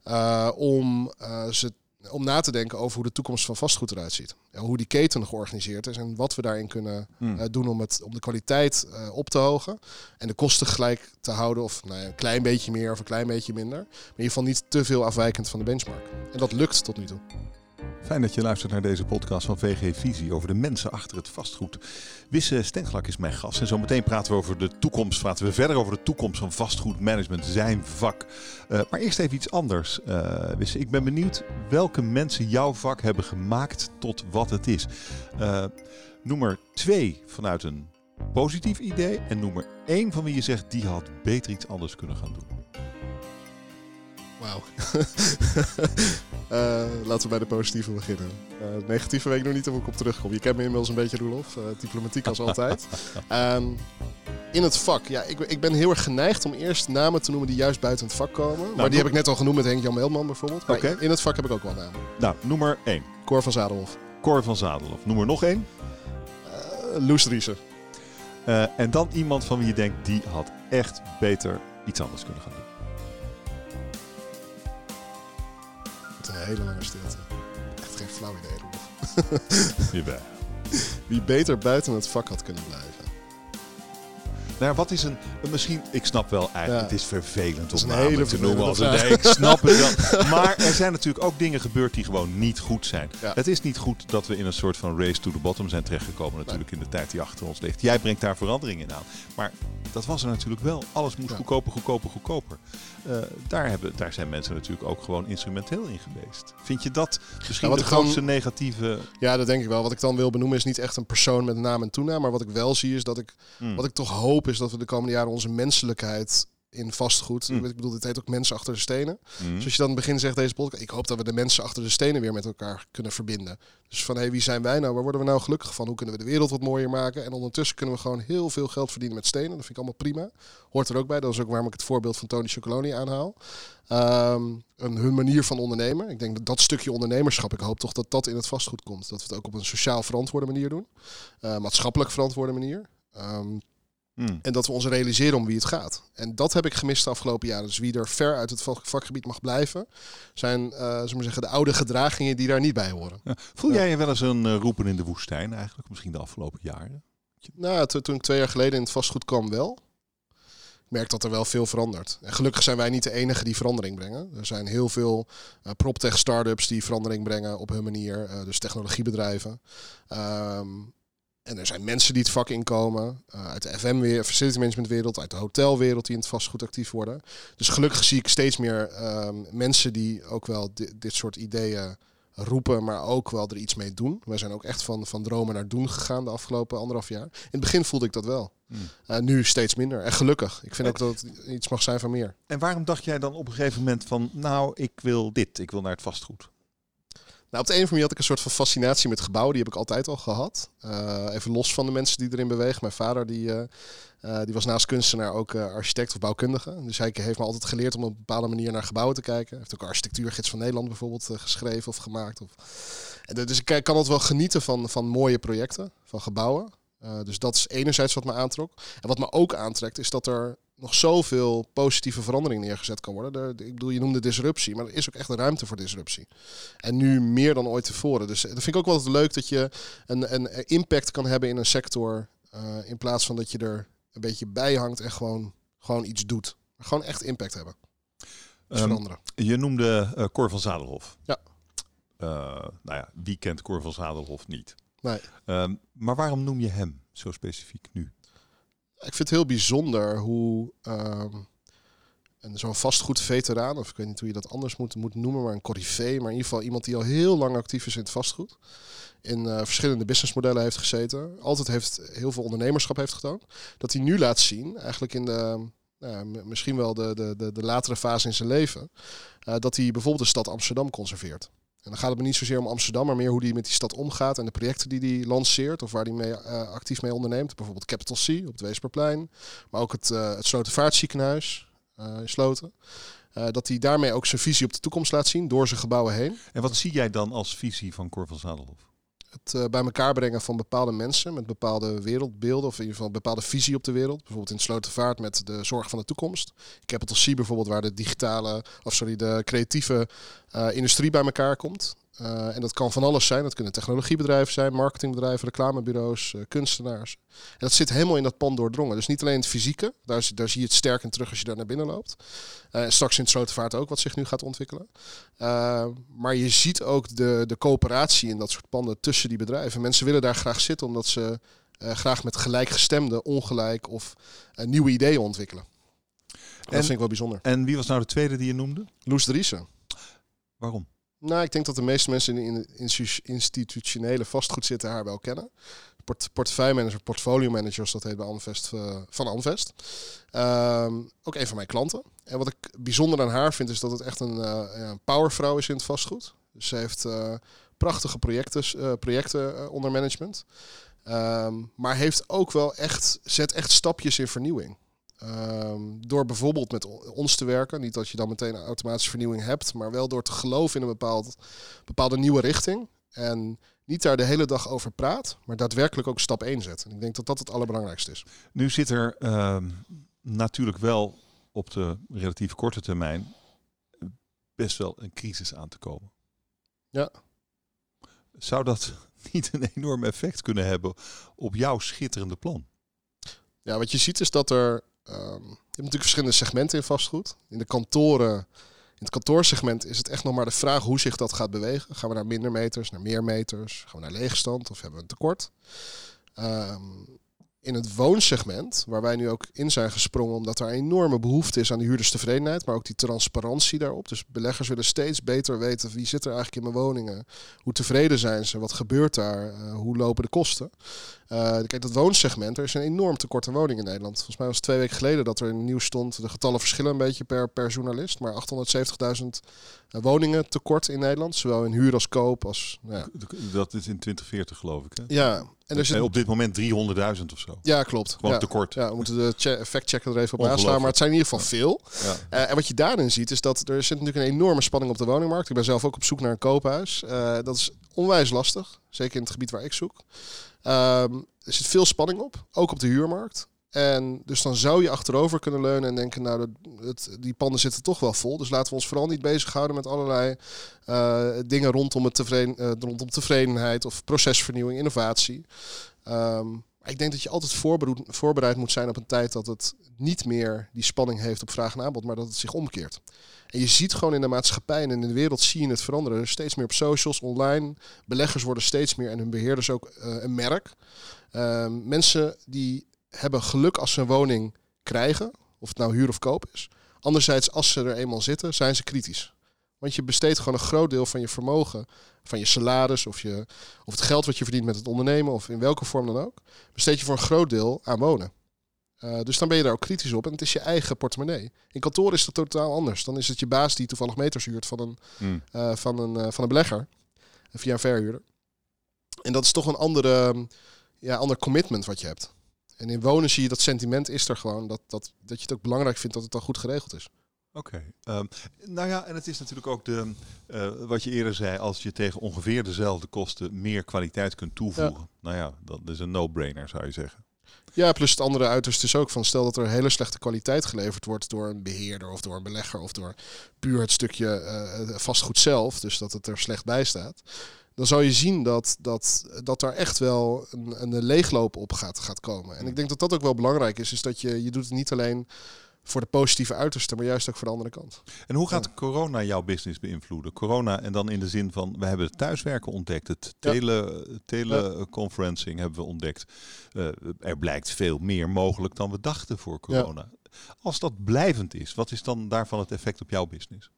Uh, om uh, ze om na te denken over hoe de toekomst van vastgoed eruit ziet. En hoe die keten georganiseerd is en wat we daarin kunnen hmm. uh, doen om, het, om de kwaliteit uh, op te hogen. En de kosten gelijk te houden, of nou ja, een klein beetje meer of een klein beetje minder. Maar in ieder geval niet te veel afwijkend van de benchmark. En dat lukt tot nu toe. Fijn dat je luistert naar deze podcast van VG Visie over de mensen achter het vastgoed. Wisse Stenglak is mijn gast en zo meteen praten we over de toekomst. Praten we verder over de toekomst van vastgoedmanagement, zijn vak. Uh, maar eerst even iets anders, uh, Wisse. Ik ben benieuwd welke mensen jouw vak hebben gemaakt tot wat het is. Uh, noem er twee vanuit een positief idee en noem er één van wie je zegt die had beter iets anders kunnen gaan doen. Wauw. uh, (laughs) laten we bij de positieve beginnen. Uh, het negatieve weet ik nog niet of ik op terugkom. Je kent me inmiddels een beetje, Roelof. Uh, diplomatiek als altijd. um, (laughs) in het vak. Ja, ik, ik, ben heel erg geneigd om eerst namen te noemen die juist buiten het vak komen. Nou, maar die heb ik net al genoemd met Henk-Jan Meelman bijvoorbeeld. Oké. In het vak heb ik ook wel namen. Nou, noem maar één. Cor van Zadelhof. Cor van Zadelhof. Noem er nog één. Loes Driessen. en dan iemand van wie je denkt, die had echt beter iets anders kunnen gaan doen. Een hele lange stilte. Echt geen flauw idee. Wie beter buiten het vak had kunnen blijven. Nou, wat is een, misschien, ik snap wel eigenlijk, het is vervelend om namen te noemen als een nee, ik snap het wel. (laughs) Maar er zijn natuurlijk ook dingen gebeurd die gewoon niet goed zijn. Het is niet goed dat we in een soort van race to the bottom zijn terechtgekomen natuurlijk in de tijd die achter ons ligt. Jij brengt daar verandering in aan. Maar dat was er natuurlijk wel. Alles moet goedkoper, goedkoper, goedkoper. Uh, daar, hebben, daar zijn mensen natuurlijk ook gewoon instrumenteel in geweest. Vind je dat misschien de grootste negatieve... Ja, dat denk ik wel. Wat ik dan wil benoemen is niet echt een persoon met naam en toenaam. Maar wat ik wel zie is dat ik, hmm. wat ik toch hoop is dat we de komende jaren onze menselijkheid in vastgoed. Mm. Ik bedoel, dit heet ook mensen achter de stenen. Mm. Dus als je dan in het begin zegt deze podcast, ik hoop dat we de mensen achter de stenen weer met elkaar kunnen verbinden. Dus van hé, hey, wie zijn wij nou? Waar worden we nou gelukkig van? Hoe kunnen we de wereld wat mooier maken? En ondertussen kunnen we gewoon heel veel geld verdienen met stenen. Dat vind ik allemaal prima. Hoort er ook bij. Dat is ook waarom ik het voorbeeld van Tony Chocoloni aanhaal. Um, hun manier van ondernemen. Ik denk dat dat stukje ondernemerschap, ik hoop toch dat dat in het vastgoed komt. Dat we het ook op een sociaal verantwoorde manier doen. Uh, maatschappelijk verantwoorde manier. Um, Hmm. En dat we ons realiseren om wie het gaat. En dat heb ik gemist de afgelopen jaren. Dus wie er ver uit het vakgebied mag blijven, zijn uh, zullen we zeggen, de oude gedragingen die daar niet bij horen. Voel jij je wel eens een uh, roepen in de woestijn eigenlijk, misschien de afgelopen jaren? Nou, toen ik twee jaar geleden in het vastgoed kwam wel. Ik merk dat er wel veel verandert. En gelukkig zijn wij niet de enige die verandering brengen. Er zijn heel veel uh, proptech startups die verandering brengen op hun manier. dus technologiebedrijven. Um, en er zijn mensen die het vak inkomen. Uh, uit de FM weer, facility management wereld, uit de hotelwereld die in het vastgoed actief worden. Dus gelukkig zie ik steeds meer uh, mensen die ook wel dit soort ideeën roepen, maar ook wel er iets mee doen. Wij zijn ook echt van, van dromen naar doen gegaan de afgelopen anderhalf jaar. In het begin voelde ik dat wel. Hmm. Uh, nu steeds minder. En gelukkig. Ik vind ook dat het iets mag zijn van meer. En waarom dacht jij dan op een gegeven moment van, nou, ik wil dit, ik wil naar het vastgoed? Nou, op de een of andere manier had ik een soort van fascinatie met gebouwen. Die heb ik altijd al gehad. Uh, even los van de mensen die erin bewegen. Mijn vader die, uh, uh, die was naast kunstenaar ook architect of bouwkundige. Dus hij heeft me altijd geleerd om op een bepaalde manier naar gebouwen te kijken. Hij heeft ook architectuurgids van Nederland bijvoorbeeld geschreven of gemaakt. Of... En, dus ik kan altijd wel genieten van, van mooie projecten, van gebouwen. dus dat is enerzijds wat me aantrok. En wat me ook aantrekt is dat er nog zoveel positieve verandering neergezet kan worden. ik bedoel, je noemde disruptie, maar er is ook echt een ruimte voor disruptie. En nu meer dan ooit tevoren. Dus dat vind ik ook wel leuk dat je een, een impact kan hebben in een sector. Uh, in plaats van dat je er een beetje bij hangt en gewoon, gewoon iets doet. Maar gewoon echt impact hebben. Um, veranderen. Je noemde uh, Cor van Zadelhof. Ja. Uh, nou ja, wie kent Cor van Zadelhof niet? Nee. Um, maar waarom noem je hem zo specifiek nu? Ik vind het heel bijzonder hoe um, zo'n vastgoed veteraan, of ik weet niet hoe je dat anders moet, moet noemen, maar een corrivee, maar in ieder geval iemand die al heel lang actief is in het vastgoed. In uh, verschillende businessmodellen heeft gezeten. Altijd heeft heel veel ondernemerschap heeft getoond. Dat hij nu laat zien, eigenlijk in de, nou, misschien wel de, de, de, latere fase in zijn leven, uh, dat hij bijvoorbeeld de stad Amsterdam conserveert. En dan gaat het me niet zozeer om Amsterdam, maar meer hoe hij met die stad omgaat en de projecten die hij lanceert of waar hij mee, uh, actief mee onderneemt. Bijvoorbeeld Capital C op het Weesperplein, maar ook het, uh, het Slotenvaartziekenhuis uh, in Sloten. dat hij daarmee ook zijn visie op de toekomst laat zien door zijn gebouwen heen. En wat zie jij dan als visie van Cor van Zadelhof? Het uh, bij elkaar brengen van bepaalde mensen met bepaalde wereldbeelden, of in ieder geval een bepaalde visie op de wereld. Bijvoorbeeld in Slotenvaart met de zorg van de toekomst. Capital C bijvoorbeeld, waar de digitale, of sorry, de creatieve uh, industrie bij elkaar komt. Uh, en dat kan van alles zijn. Dat kunnen technologiebedrijven zijn, marketingbedrijven, reclamebureaus, uh, kunstenaars. En dat zit helemaal in dat pand doordrongen. Dus niet alleen het fysieke, daar, daar zie je het sterk in terug als je daar naar binnen loopt. Uh, en straks in het Slotenvaart ook, wat zich nu gaat ontwikkelen. maar je ziet ook de, de coöperatie in dat soort panden tussen die bedrijven. Mensen willen daar graag zitten omdat ze graag met gelijkgestemde, ongelijk of nieuwe ideeën ontwikkelen. En, dat vind ik wel bijzonder. En wie was nou de tweede die je noemde? Loes Driessen. Waarom? Nou, ik denk dat de meeste mensen in de institutionele vastgoed zitten haar wel kennen. Port portefeuillemanager, portfolio managers, dat heet bij Amvest, uh, van Amvest. Um, ook een van mijn klanten. En wat ik bijzonder aan haar vind, is dat het echt een, uh, powervrouw is in het vastgoed. Dus ze heeft uh, prachtige projecten, projecten onder management. Um, maar heeft ook wel echt, zet echt stapjes in vernieuwing. Um, door bijvoorbeeld met ons te werken. Niet dat je dan meteen een automatische vernieuwing hebt, maar wel door te geloven in een bepaald, bepaalde nieuwe richting. En niet daar de hele dag over praat, maar daadwerkelijk ook stap 1 zet. En ik denk dat dat het allerbelangrijkste is. Nu zit er uh, natuurlijk wel op de relatief korte termijn best wel een crisis aan te komen. Ja. Zou dat (laughs) niet een enorm effect kunnen hebben op jouw schitterende plan? Ja, wat je ziet is dat er Um, je hebt natuurlijk verschillende segmenten in vastgoed. In de kantoren, in het kantoorsegment is het echt nog maar de vraag hoe zich dat gaat bewegen. Gaan we naar minder meters, naar meer meters? Gaan we naar leegstand of hebben we een tekort? Um, in het woonsegment, waar wij nu ook in zijn gesprongen, omdat er enorme behoefte is aan de huurderstevredenheid, maar ook die transparantie daarop. Dus beleggers willen steeds beter weten wie zit er eigenlijk in mijn woningen, hoe tevreden zijn ze, wat gebeurt daar, uh, hoe lopen de kosten. Uh, kijk, dat woonsegment, er is een enorm tekort aan woningen in Nederland. Volgens mij was het twee weken geleden dat er in het nieuws stond. De getallen verschillen een beetje per, per journalist. Maar 870.000 uh, woningen tekort in Nederland. Zowel in huur als koop. Als, nou ja. Dat is in 2040 geloof ik. Hè? Ja. En er zit... op dit moment 300.000 of zo. Ja, klopt. Gewoon ja. tekort. Ja, we moeten de fact-checker er even op aanslaan. Maar het zijn in ieder geval veel. Ja. Uh, en wat je daarin ziet, is dat er zit natuurlijk een enorme spanning op de woningmarkt. Ik ben zelf ook op zoek naar een koophuis. Uh, dat is onwijs lastig. Zeker in het gebied waar ik zoek. Um, er zit veel spanning op, ook op de huurmarkt. En dus dan zou je achterover kunnen leunen en denken, nou, het, die panden zitten toch wel vol. Dus laten we ons vooral niet bezighouden met allerlei uh, dingen rondom, het tevreden, uh, rondom tevredenheid of procesvernieuwing, innovatie. Um, ik denk dat je altijd voorbereid moet zijn op een tijd dat het niet meer die spanning heeft op vraag en aanbod, maar dat het zich omkeert. En je ziet gewoon in de maatschappij en in de wereld zie je het veranderen. Steeds meer op socials, online. Beleggers worden steeds meer en hun beheerders ook uh, een merk. Uh, mensen die hebben geluk als ze een woning krijgen, of het nou huur of koop is. Anderzijds, als ze er eenmaal zitten, zijn ze kritisch. Want je besteedt gewoon een groot deel van je vermogen, van je salaris of, je, of het geld wat je verdient met het ondernemen of in welke vorm dan ook, besteed je voor een groot deel aan wonen. Uh, dus dan ben je daar ook kritisch op en het is je eigen portemonnee. In kantoor is dat totaal anders. Dan is het je baas die toevallig meters huurt van een, mm. uh, van een, uh, van een belegger via een verhuurder. En dat is toch een andere, ja, ander commitment wat je hebt. En in wonen zie je dat sentiment is er gewoon. Dat, dat, dat je het ook belangrijk vindt dat het dan goed geregeld is. Oké. Okay. Um, nou ja, en het is natuurlijk ook de, uh, wat je eerder zei, als je tegen ongeveer dezelfde kosten meer kwaliteit kunt toevoegen. Ja. Nou ja, dat is een no-brainer zou je zeggen. Ja, plus het andere uiterste is ook van stel dat er hele slechte kwaliteit geleverd wordt door een beheerder of door een belegger of door puur het stukje uh, vastgoed zelf, dus dat het er slecht bij staat dan zal je zien dat, dat, dat daar echt wel een, een leegloop op gaat, gaat komen. En ik denk dat dat ook wel belangrijk is, is dat je, je doet het niet alleen voor de positieve uiterste, maar juist ook voor de andere kant. En hoe gaat corona jouw business beïnvloeden? Corona en dan in de zin van, we hebben het thuiswerken ontdekt, het tele, teleconferencing ja. hebben we ontdekt. Uh, er blijkt veel meer mogelijk dan we dachten voor corona. Als dat blijvend is, wat is dan daarvan het effect op jouw business?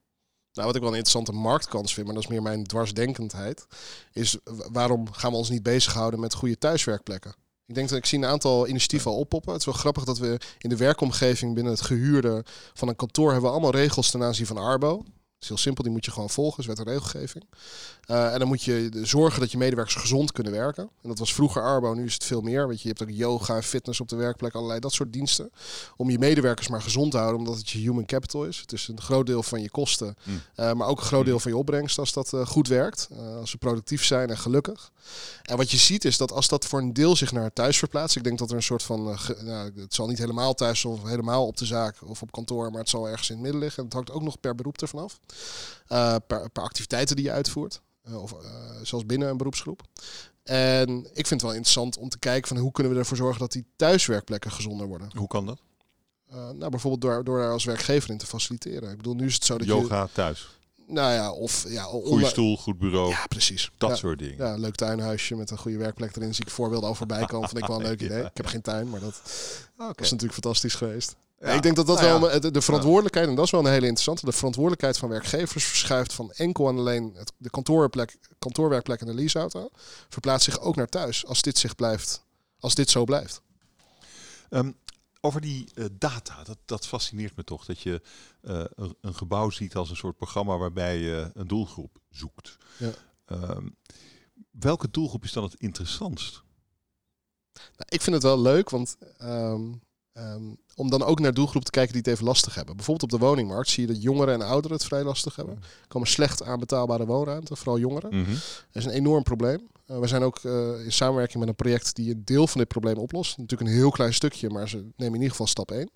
Nou, wat ik wel een interessante marktkans vind, maar dat is meer mijn dwarsdenkendheid, is waarom gaan we ons niet bezighouden met goede thuiswerkplekken? Ik denk dat ik zie een aantal initiatieven al oppoppen. Het is wel grappig dat we in de werkomgeving binnen het gehuurde van een kantoor hebben we allemaal regels ten aanzien van Arbo is heel simpel, die moet je gewoon volgen, is wet en regelgeving. Uh, en dan moet je zorgen dat je medewerkers gezond kunnen werken. En dat was vroeger Arbo, nu is het veel meer. Weet je, je hebt ook yoga en fitness op de werkplek, allerlei dat soort diensten. Om je medewerkers maar gezond te houden, omdat het je human capital is. Het is een groot deel van je kosten, mm. uh, maar ook een groot deel van je opbrengst als dat uh, goed werkt. als ze productief zijn en gelukkig. En wat je ziet is dat als dat voor een deel zich naar thuis verplaatst, ik denk dat er een soort van, nou, het zal niet helemaal thuis of helemaal op de zaak of op kantoor, maar het zal ergens in het midden liggen. En het hangt ook nog per beroep ervan af. Uh, per, per, activiteiten die je uitvoert. Uh, of uh, zelfs binnen een beroepsgroep. En ik vind het wel interessant om te kijken van hoe kunnen we ervoor zorgen dat die thuiswerkplekken gezonder worden. Hoe kan dat? nou, bijvoorbeeld door, door daar als werkgever in te faciliteren. Ik bedoel, nu is het zo dat Yoga je... thuis. Nou ja, of ja, goede stoel, goed bureau. Ja, precies. Dat ja, soort dingen. Ja, leuk tuinhuisje met een goede werkplek erin. Zie ik voorbeelden al voorbij komen. Vind ik wel een leuk (laughs) idee. Ik heb geen tuin, maar dat okay. was natuurlijk fantastisch geweest. Ja. Ik denk dat dat nou wel de, de verantwoordelijkheid, en dat is wel een hele interessante, de verantwoordelijkheid van werkgevers verschuift van enkel en alleen het, de kantoorplek, kantoorwerkplek en de leaseauto, verplaatst zich ook naar thuis als dit zich blijft, als dit zo blijft. Um, over die uh, data, dat, dat fascineert me toch. Dat je uh, een, een, gebouw ziet als een soort programma waarbij je een doelgroep zoekt. Ja. Um, welke doelgroep is dan het interessantst? Nou, ik vind het wel leuk, want um, Um, om dan ook naar doelgroepen te kijken die het even lastig hebben. Bijvoorbeeld op de woningmarkt zie je dat jongeren en ouderen het vrij lastig hebben. Er komen slecht aan betaalbare woonruimte, vooral jongeren. Mm -hmm. Dat is een enorm probleem. Uh, we zijn ook uh, in samenwerking met een project die een deel van dit probleem oplost. Natuurlijk een heel klein stukje, maar ze nemen in ieder geval stap 1. Um,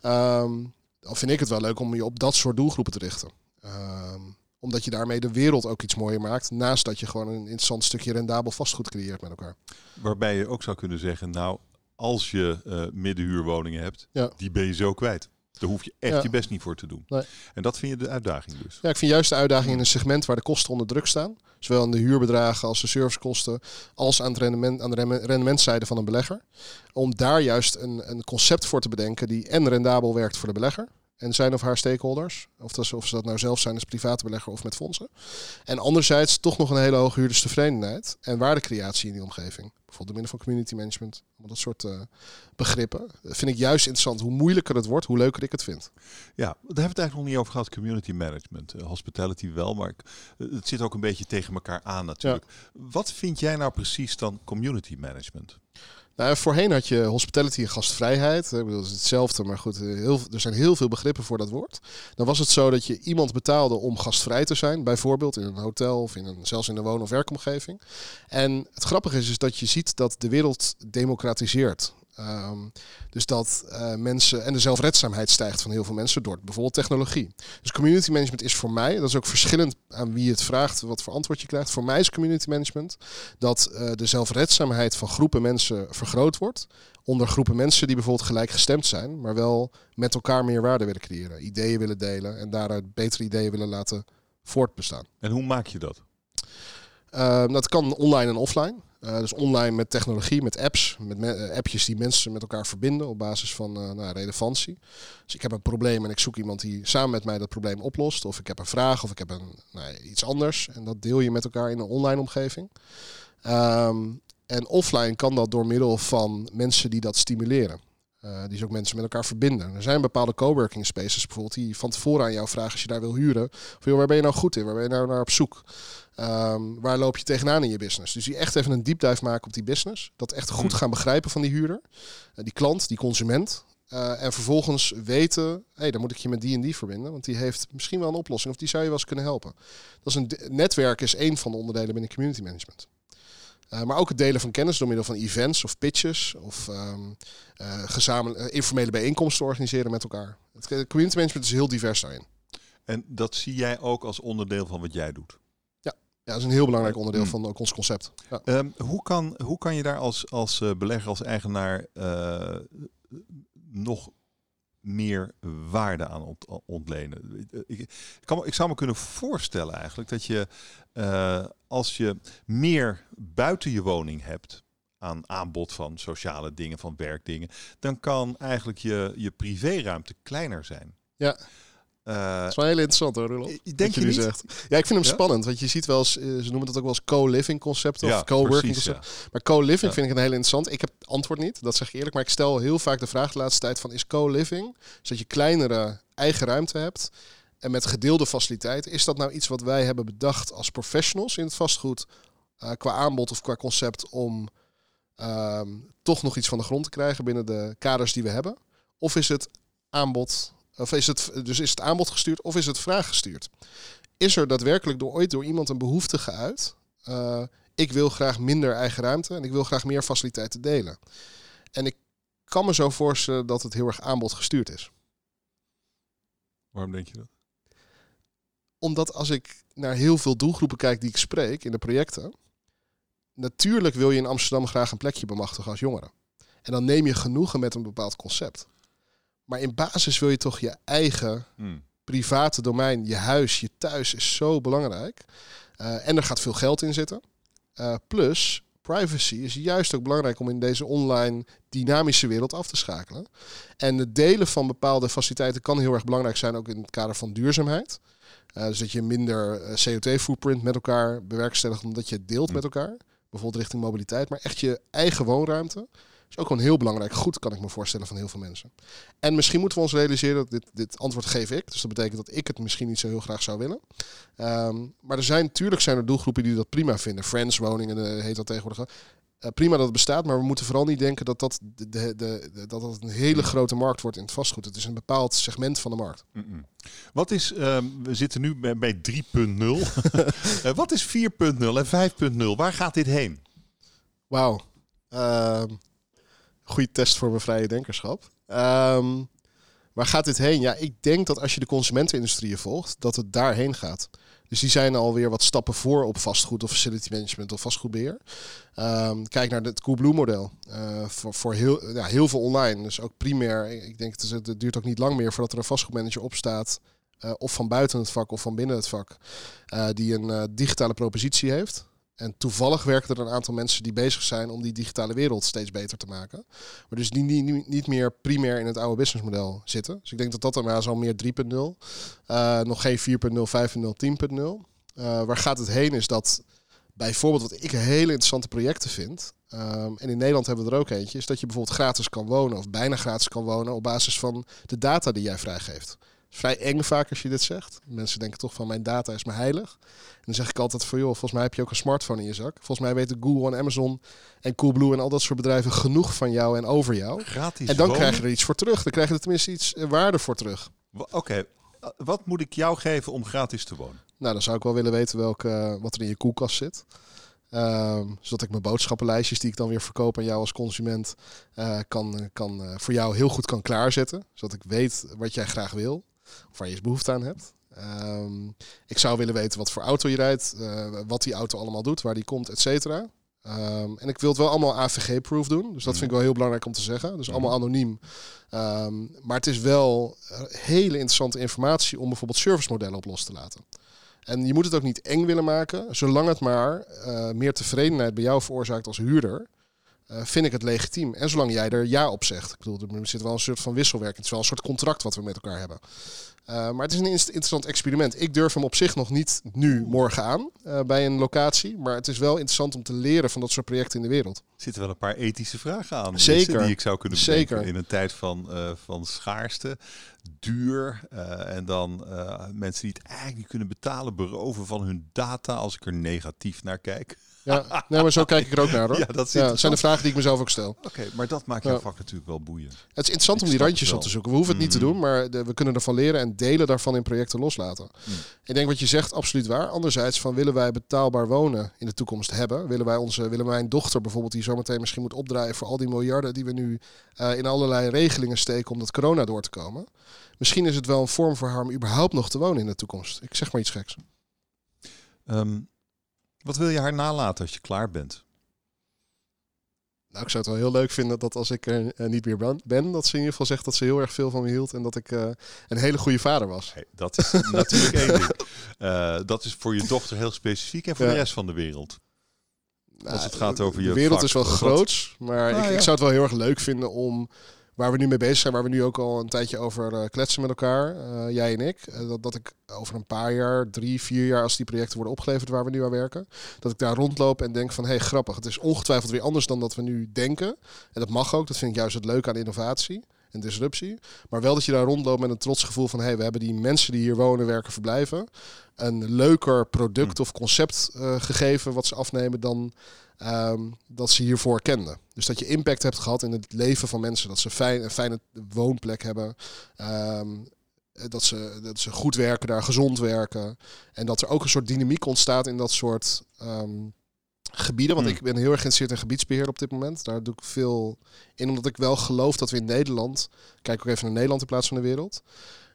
ehm, dan vind ik het wel leuk om je op dat soort doelgroepen te richten. Um, omdat je daarmee de wereld ook iets mooier maakt. Naast dat je gewoon een interessant stukje rendabel vastgoed creëert met elkaar. Waarbij je ook zou kunnen zeggen, nou, als je uh, middenhuurwoningen hebt, ja. die ben je zo kwijt. Daar hoef je echt ja. je best niet voor te doen. Nee. En dat vind je de uitdaging dus. Ja, ik vind juist de uitdaging in een segment waar de kosten onder druk staan. Zowel aan de huurbedragen als de servicekosten, als aan, het rendement, aan de rendementszijde van een belegger. Om daar juist een, een concept voor te bedenken die en rendabel werkt voor de belegger en zijn of haar stakeholders. Of, dat, of ze dat nou zelf zijn als private belegger of met fondsen. En anderzijds toch nog een hele hoge huurderstevredenheid en waardecreatie in die omgeving. bijvoorbeeld door middel van community management, dat soort uh, begrippen. Dat vind ik juist interessant. Hoe moeilijker het wordt, hoe leuker ik het vind. Ja, daar hebben we het eigenlijk nog niet over gehad, community management. Uh, hospitality wel, maar het zit ook een beetje tegen elkaar aan natuurlijk. Wat vind jij nou precies dan community management? Nou, voorheen had je hospitality en gastvrijheid. Ik bedoel, is hetzelfde, maar goed, heel, er zijn heel veel begrippen voor dat woord. Dan was het zo dat je iemand betaalde om gastvrij te zijn, bijvoorbeeld in een hotel of in een, zelfs in een woon- of werkomgeving. En het grappige is, is dat je ziet dat de wereld democratiseert. Ehm, dus dat uh, mensen en de zelfredzaamheid stijgt van heel veel mensen door bijvoorbeeld technologie. Dus community management is voor mij, dat is ook verschillend aan wie het vraagt, wat voor antwoord je krijgt. Voor mij is community management dat uh, de zelfredzaamheid van groepen mensen vergroot wordt. Onder groepen mensen die bijvoorbeeld gelijkgestemd zijn, maar wel met elkaar meer waarde willen creëren, ideeën willen delen en daaruit betere ideeën willen laten voortbestaan. En hoe maak je dat? Uh, dat kan online en offline. Uh, dus online met technologie, met apps, met uh, appjes die mensen met elkaar verbinden op basis van uh, nou, relevantie. Dus ik heb een probleem en ik zoek iemand die samen met mij dat probleem oplost. Of ik heb een vraag of ik heb een, nou, iets anders. En dat deel je met elkaar in een online omgeving. Um, en offline kan dat door middel van mensen die dat stimuleren. Die ze ook mensen met elkaar verbinden. Er zijn bepaalde coworking spaces bijvoorbeeld die van tevoren aan jou vragen als je daar wil huren. Of, joh, waar ben je nou goed in? Waar ben je nou naar op zoek? Um, waar loop je tegenaan in je business? Dus die echt even een deep dive maken op die business. Dat echt goed hmm. gaan begrijpen van die huurder. Uh, die klant, die consument. Uh, en vervolgens weten, hé, hey, dan moet ik je met die en die verbinden. Want die heeft misschien wel een oplossing. Of die zou je wel eens kunnen helpen. Dat is een netwerk is één van de onderdelen binnen community management. Uh, maar ook het delen van kennis door middel van events of pitches. Of um, informele bijeenkomsten organiseren met elkaar. Het community management is heel divers daarin. En dat zie jij ook als onderdeel van wat jij doet? Ja, dat is een heel belangrijk onderdeel mm. van ook ons concept. Ja. Um, hoe, kan, hoe kan je daar als, als belegger, als eigenaar nog meer waarde aan ont ontlenen? Ik, kan, ik zou me kunnen voorstellen eigenlijk dat je uh, als je meer buiten je woning hebt aan aanbod van sociale dingen, van werkdingen, dan kan eigenlijk je, je privéruimte kleiner zijn. Ja. Uh, dat is wel heel interessant hoor, Roelof. Denk je, je niet? Zegt. Ja, ik vind hem spannend. Want je ziet wel eens, eh, ze noemen dat ook wel eens co-living concept of ja, co-working concept. Maar co-living vind ik een heel interessant. Ik heb het antwoord niet, dat zeg ik eerlijk. Maar ik stel heel vaak de vraag de laatste tijd van is co-living, zodat je kleinere eigen ruimte hebt en met gedeelde faciliteiten. Is dat nou iets wat wij hebben bedacht als professionals in het vastgoed uh, qua aanbod of qua concept om ehm, toch nog iets van de grond te krijgen binnen de kaders die we hebben? Of is het aanbod of is het, dus is het aanbod gestuurd of is het vraag gestuurd? Is er daadwerkelijk door, ooit door iemand een behoefte geuit? Uh, ik wil graag minder eigen ruimte en ik wil graag meer faciliteiten delen. En ik kan me zo voorstellen dat het heel erg aanbod gestuurd is. Waarom denk je dat? Omdat als ik naar heel veel doelgroepen kijk die ik spreek in de projecten, natuurlijk wil je in Amsterdam graag een plekje bemachtigen als jongere. En dan neem je genoegen met een bepaald concept. Maar in basis wil je toch je eigen hmm. private domein, je huis, je thuis is zo belangrijk. Uh, en er gaat veel geld in zitten. Uh, plus, privacy is juist ook belangrijk om in deze online dynamische wereld af te schakelen. En het delen van bepaalde faciliteiten kan heel erg belangrijk zijn, ook in het kader van duurzaamheid. Uh, dus dat je minder CO2-footprint met elkaar bewerkstelligt, omdat je het deelt hmm. met elkaar. Bijvoorbeeld richting mobiliteit, maar echt je eigen woonruimte is ook gewoon heel belangrijk goed, kan ik me voorstellen, van heel veel mensen. En misschien moeten we ons realiseren dat dit, dit antwoord geef ik. Dus dat betekent dat ik het misschien niet zo heel graag zou willen. Um, maar er zijn, natuurlijk zijn er doelgroepen die dat prima vinden. Friends woningen uh, heet dat tegenwoordig. Uh, prima dat het bestaat, maar we moeten vooral niet denken dat dat, de, de, de, dat dat een hele grote markt wordt in het vastgoed. Het is een bepaald segment van de markt. Mm -mm. Wat is, uh, we zitten nu bij, bij 3.0. uh, (laughs) wat is 4.0 en 5.0? Waar gaat dit heen? Wauw. Ehm, goede test voor mijn vrije denkerschap. Um, waar gaat dit heen? Ja, ik denk dat als je de consumentenindustrie volgt, dat het daarheen gaat. Dus die zijn alweer wat stappen voor op vastgoed of facility management of vastgoedbeheer. Um, kijk naar het Coolblue-model. Uh, voor voor heel, ja, heel veel online. Dus ook primair. Ik denk het, het duurt ook niet lang meer voordat er een vastgoedmanager opstaat. Uh, of van buiten het vak of van binnen het vak. Uh, die een digitale propositie heeft. En toevallig werken er een aantal mensen die bezig zijn om die digitale wereld steeds beter te maken. Maar dus die niet, meer primair in het oude businessmodel zitten. Dus ik denk dat dat dan zo meer 3.0. Uh, nog geen 4.0, 5.0, 10.0. Uh, waar gaat het heen is dat bijvoorbeeld wat ik hele interessante projecten vind. Ehm, en in Nederland hebben we er ook eentje. Is dat je bijvoorbeeld gratis kan wonen of bijna gratis kan wonen op basis van de data die jij vrijgeeft. Vrij eng vaak als je dit zegt. Mensen denken toch van mijn data is me heilig. En dan zeg ik altijd van joh, volgens mij heb je ook een smartphone in je zak. Volgens mij weten Google en Amazon en Coolblue en al dat soort bedrijven genoeg van jou en over jou. Gratis en dan wonen? krijg je er iets voor terug. Dan krijg je er tenminste iets eh, waarde voor terug. Oké, uh, wat moet ik jou geven om gratis te wonen? Nou, dan zou ik wel willen weten welke, uh, wat er in je koelkast zit. Um, zodat ik mijn boodschappenlijstjes die ik dan weer verkoop aan jou als consument uh, kan, kan, uh, voor jou heel goed kan klaarzetten. Zodat ik weet wat jij graag wil of waar je eens behoefte aan hebt. Um, ik zou willen weten wat voor auto je rijdt, uh, wat die auto allemaal doet, waar die komt, et cetera. Um, en ik wil het wel allemaal AVG-proof doen. Dus dat vind ik wel heel belangrijk om te zeggen. Dus allemaal anoniem. Um, maar het is wel hele interessante informatie om bijvoorbeeld servicemodellen op los te laten. En je moet het ook niet eng willen maken, zolang het maar uh, meer tevredenheid bij jou veroorzaakt als huurder. Uh, vind ik het legitiem. En zolang jij er ja op zegt. Ik bedoel, er zit wel een soort van wisselwerking. Het is wel een soort contract wat we met elkaar hebben. Uh, maar het is een interessant experiment. Ik durf hem op zich nog niet nu morgen aan uh, bij een locatie. Maar het is wel interessant om te leren van dat soort projecten in de wereld. Er zitten wel een paar ethische vragen aan. Zeker. Die ik zou kunnen bedenken Zeker. in een tijd van, uh, van schaarste, duur. en dan mensen die het eigenlijk niet kunnen betalen, beroven van hun data als ik er negatief naar kijk. Ja, nee, maar zo kijk ik er ook naar hoor. Ja, dat, ja, zijn de vragen die ik mezelf ook stel. Oké, okay, maar dat maakt jouw vak natuurlijk wel boeiend. Het is interessant ik om die randjes op te zoeken. We hoeven het niet Mm. te doen, maar de, we kunnen ervan leren en delen daarvan in projecten loslaten. Mm. Ik denk wat je zegt, absoluut waar. Anderzijds, van willen wij betaalbaar wonen in de toekomst hebben? Willen wij onze, willen wij een dochter bijvoorbeeld die zometeen misschien moet opdraaien voor al die miljarden die we nu uh, in allerlei regelingen steken om dat corona door te komen? Misschien is het wel een vorm voor haar om überhaupt nog te wonen in de toekomst. Ik zeg maar iets geks. Um, wat wil je haar nalaten als je klaar bent? Nou, ik zou het wel heel leuk vinden dat als ik er uh, niet meer ben, dat ze in ieder geval zegt dat ze heel erg veel van me hield en dat ik uh, een hele goede vader was. Hey, dat is (laughs) natuurlijk één ding. Uh, dat is voor je dochter heel specifiek en voor ja. de rest van de wereld. Nou, als het gaat over je De wereld vak, is wel groots, maar Nou, ik, ja. ik zou het wel heel erg leuk vinden om waar we nu mee bezig zijn, waar we nu ook al een tijdje over uh, kletsen met elkaar, uh, jij en ik, uh, dat, dat ik over een paar jaar, drie, vier jaar, als die projecten worden opgeleverd waar we nu aan werken, dat ik daar rondloop en denk van, hé, hey, grappig, het is ongetwijfeld weer anders dan dat we nu denken. En dat mag ook, dat vind ik juist het leuke aan innovatie en disruptie. Maar wel dat je daar rondloopt met een trots gevoel van, hé, hey, we hebben die mensen die hier wonen, werken, verblijven, een leuker product of concept uh, gegeven wat ze afnemen dan um, dat ze hiervoor kenden. Dus dat je impact hebt gehad in het leven van mensen. Dat ze fijn, een fijne woonplek hebben. Um, dat, ze, dat ze goed werken daar, gezond werken. En dat er ook een soort dynamiek ontstaat in dat soort um, gebieden. Want Hmm. ik ben heel erg geïnteresseerd in gebiedsbeheer op dit moment. Daar doe ik veel in, omdat ik wel geloof dat we in Nederland... Kijk ook even naar Nederland in plaats van de wereld.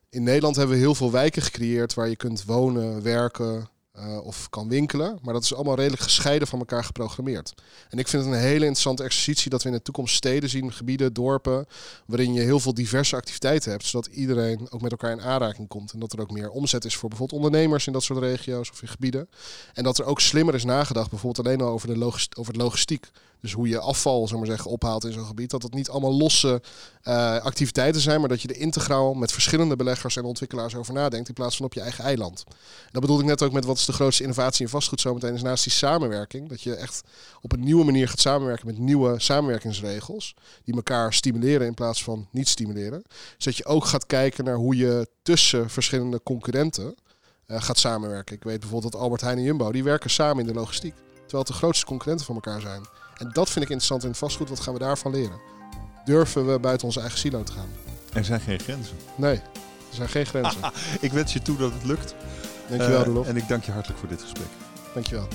In Nederland hebben we heel veel wijken gecreëerd waar je kunt wonen, werken, uh, of kan winkelen. Maar dat is allemaal redelijk gescheiden van elkaar geprogrammeerd. En ik vind het een hele interessante exercitie dat we in de toekomst steden zien, gebieden, dorpen, waarin je heel veel diverse activiteiten hebt, zodat iedereen ook met elkaar in aanraking komt. En dat er ook meer omzet is voor bijvoorbeeld ondernemers in dat soort regio's of in gebieden. En dat er ook slimmer is nagedacht, bijvoorbeeld alleen al over, de over het logistiek. Dus hoe je afval, zeg maar zeggen, ophaalt in zo'n gebied. Dat het niet allemaal losse uh, activiteiten zijn, maar dat je er integraal met verschillende beleggers en ontwikkelaars over nadenkt in plaats van op je eigen eiland. En dat bedoelde ik net ook met wat is de grootste innovatie in vastgoed zometeen is naast die samenwerking. Dat je echt op een nieuwe manier gaat samenwerken met nieuwe samenwerkingsregels. Die elkaar stimuleren in plaats van niet stimuleren. Dus dat je ook gaat kijken naar hoe je tussen verschillende concurrenten uh, gaat samenwerken. Ik weet bijvoorbeeld dat Albert Heijn en Jumbo, die werken samen in de logistiek. Terwijl het de grootste concurrenten van elkaar zijn. En dat vind ik interessant in het vastgoed. Wat gaan we daarvan leren? Durven we buiten onze eigen silo te gaan? Er zijn geen grenzen. Nee, er zijn geen grenzen. (laughs) ik wens je toe dat het lukt. Dankjewel, Uh, Roelof. en ik dank je hartelijk voor dit gesprek. Dankjewel.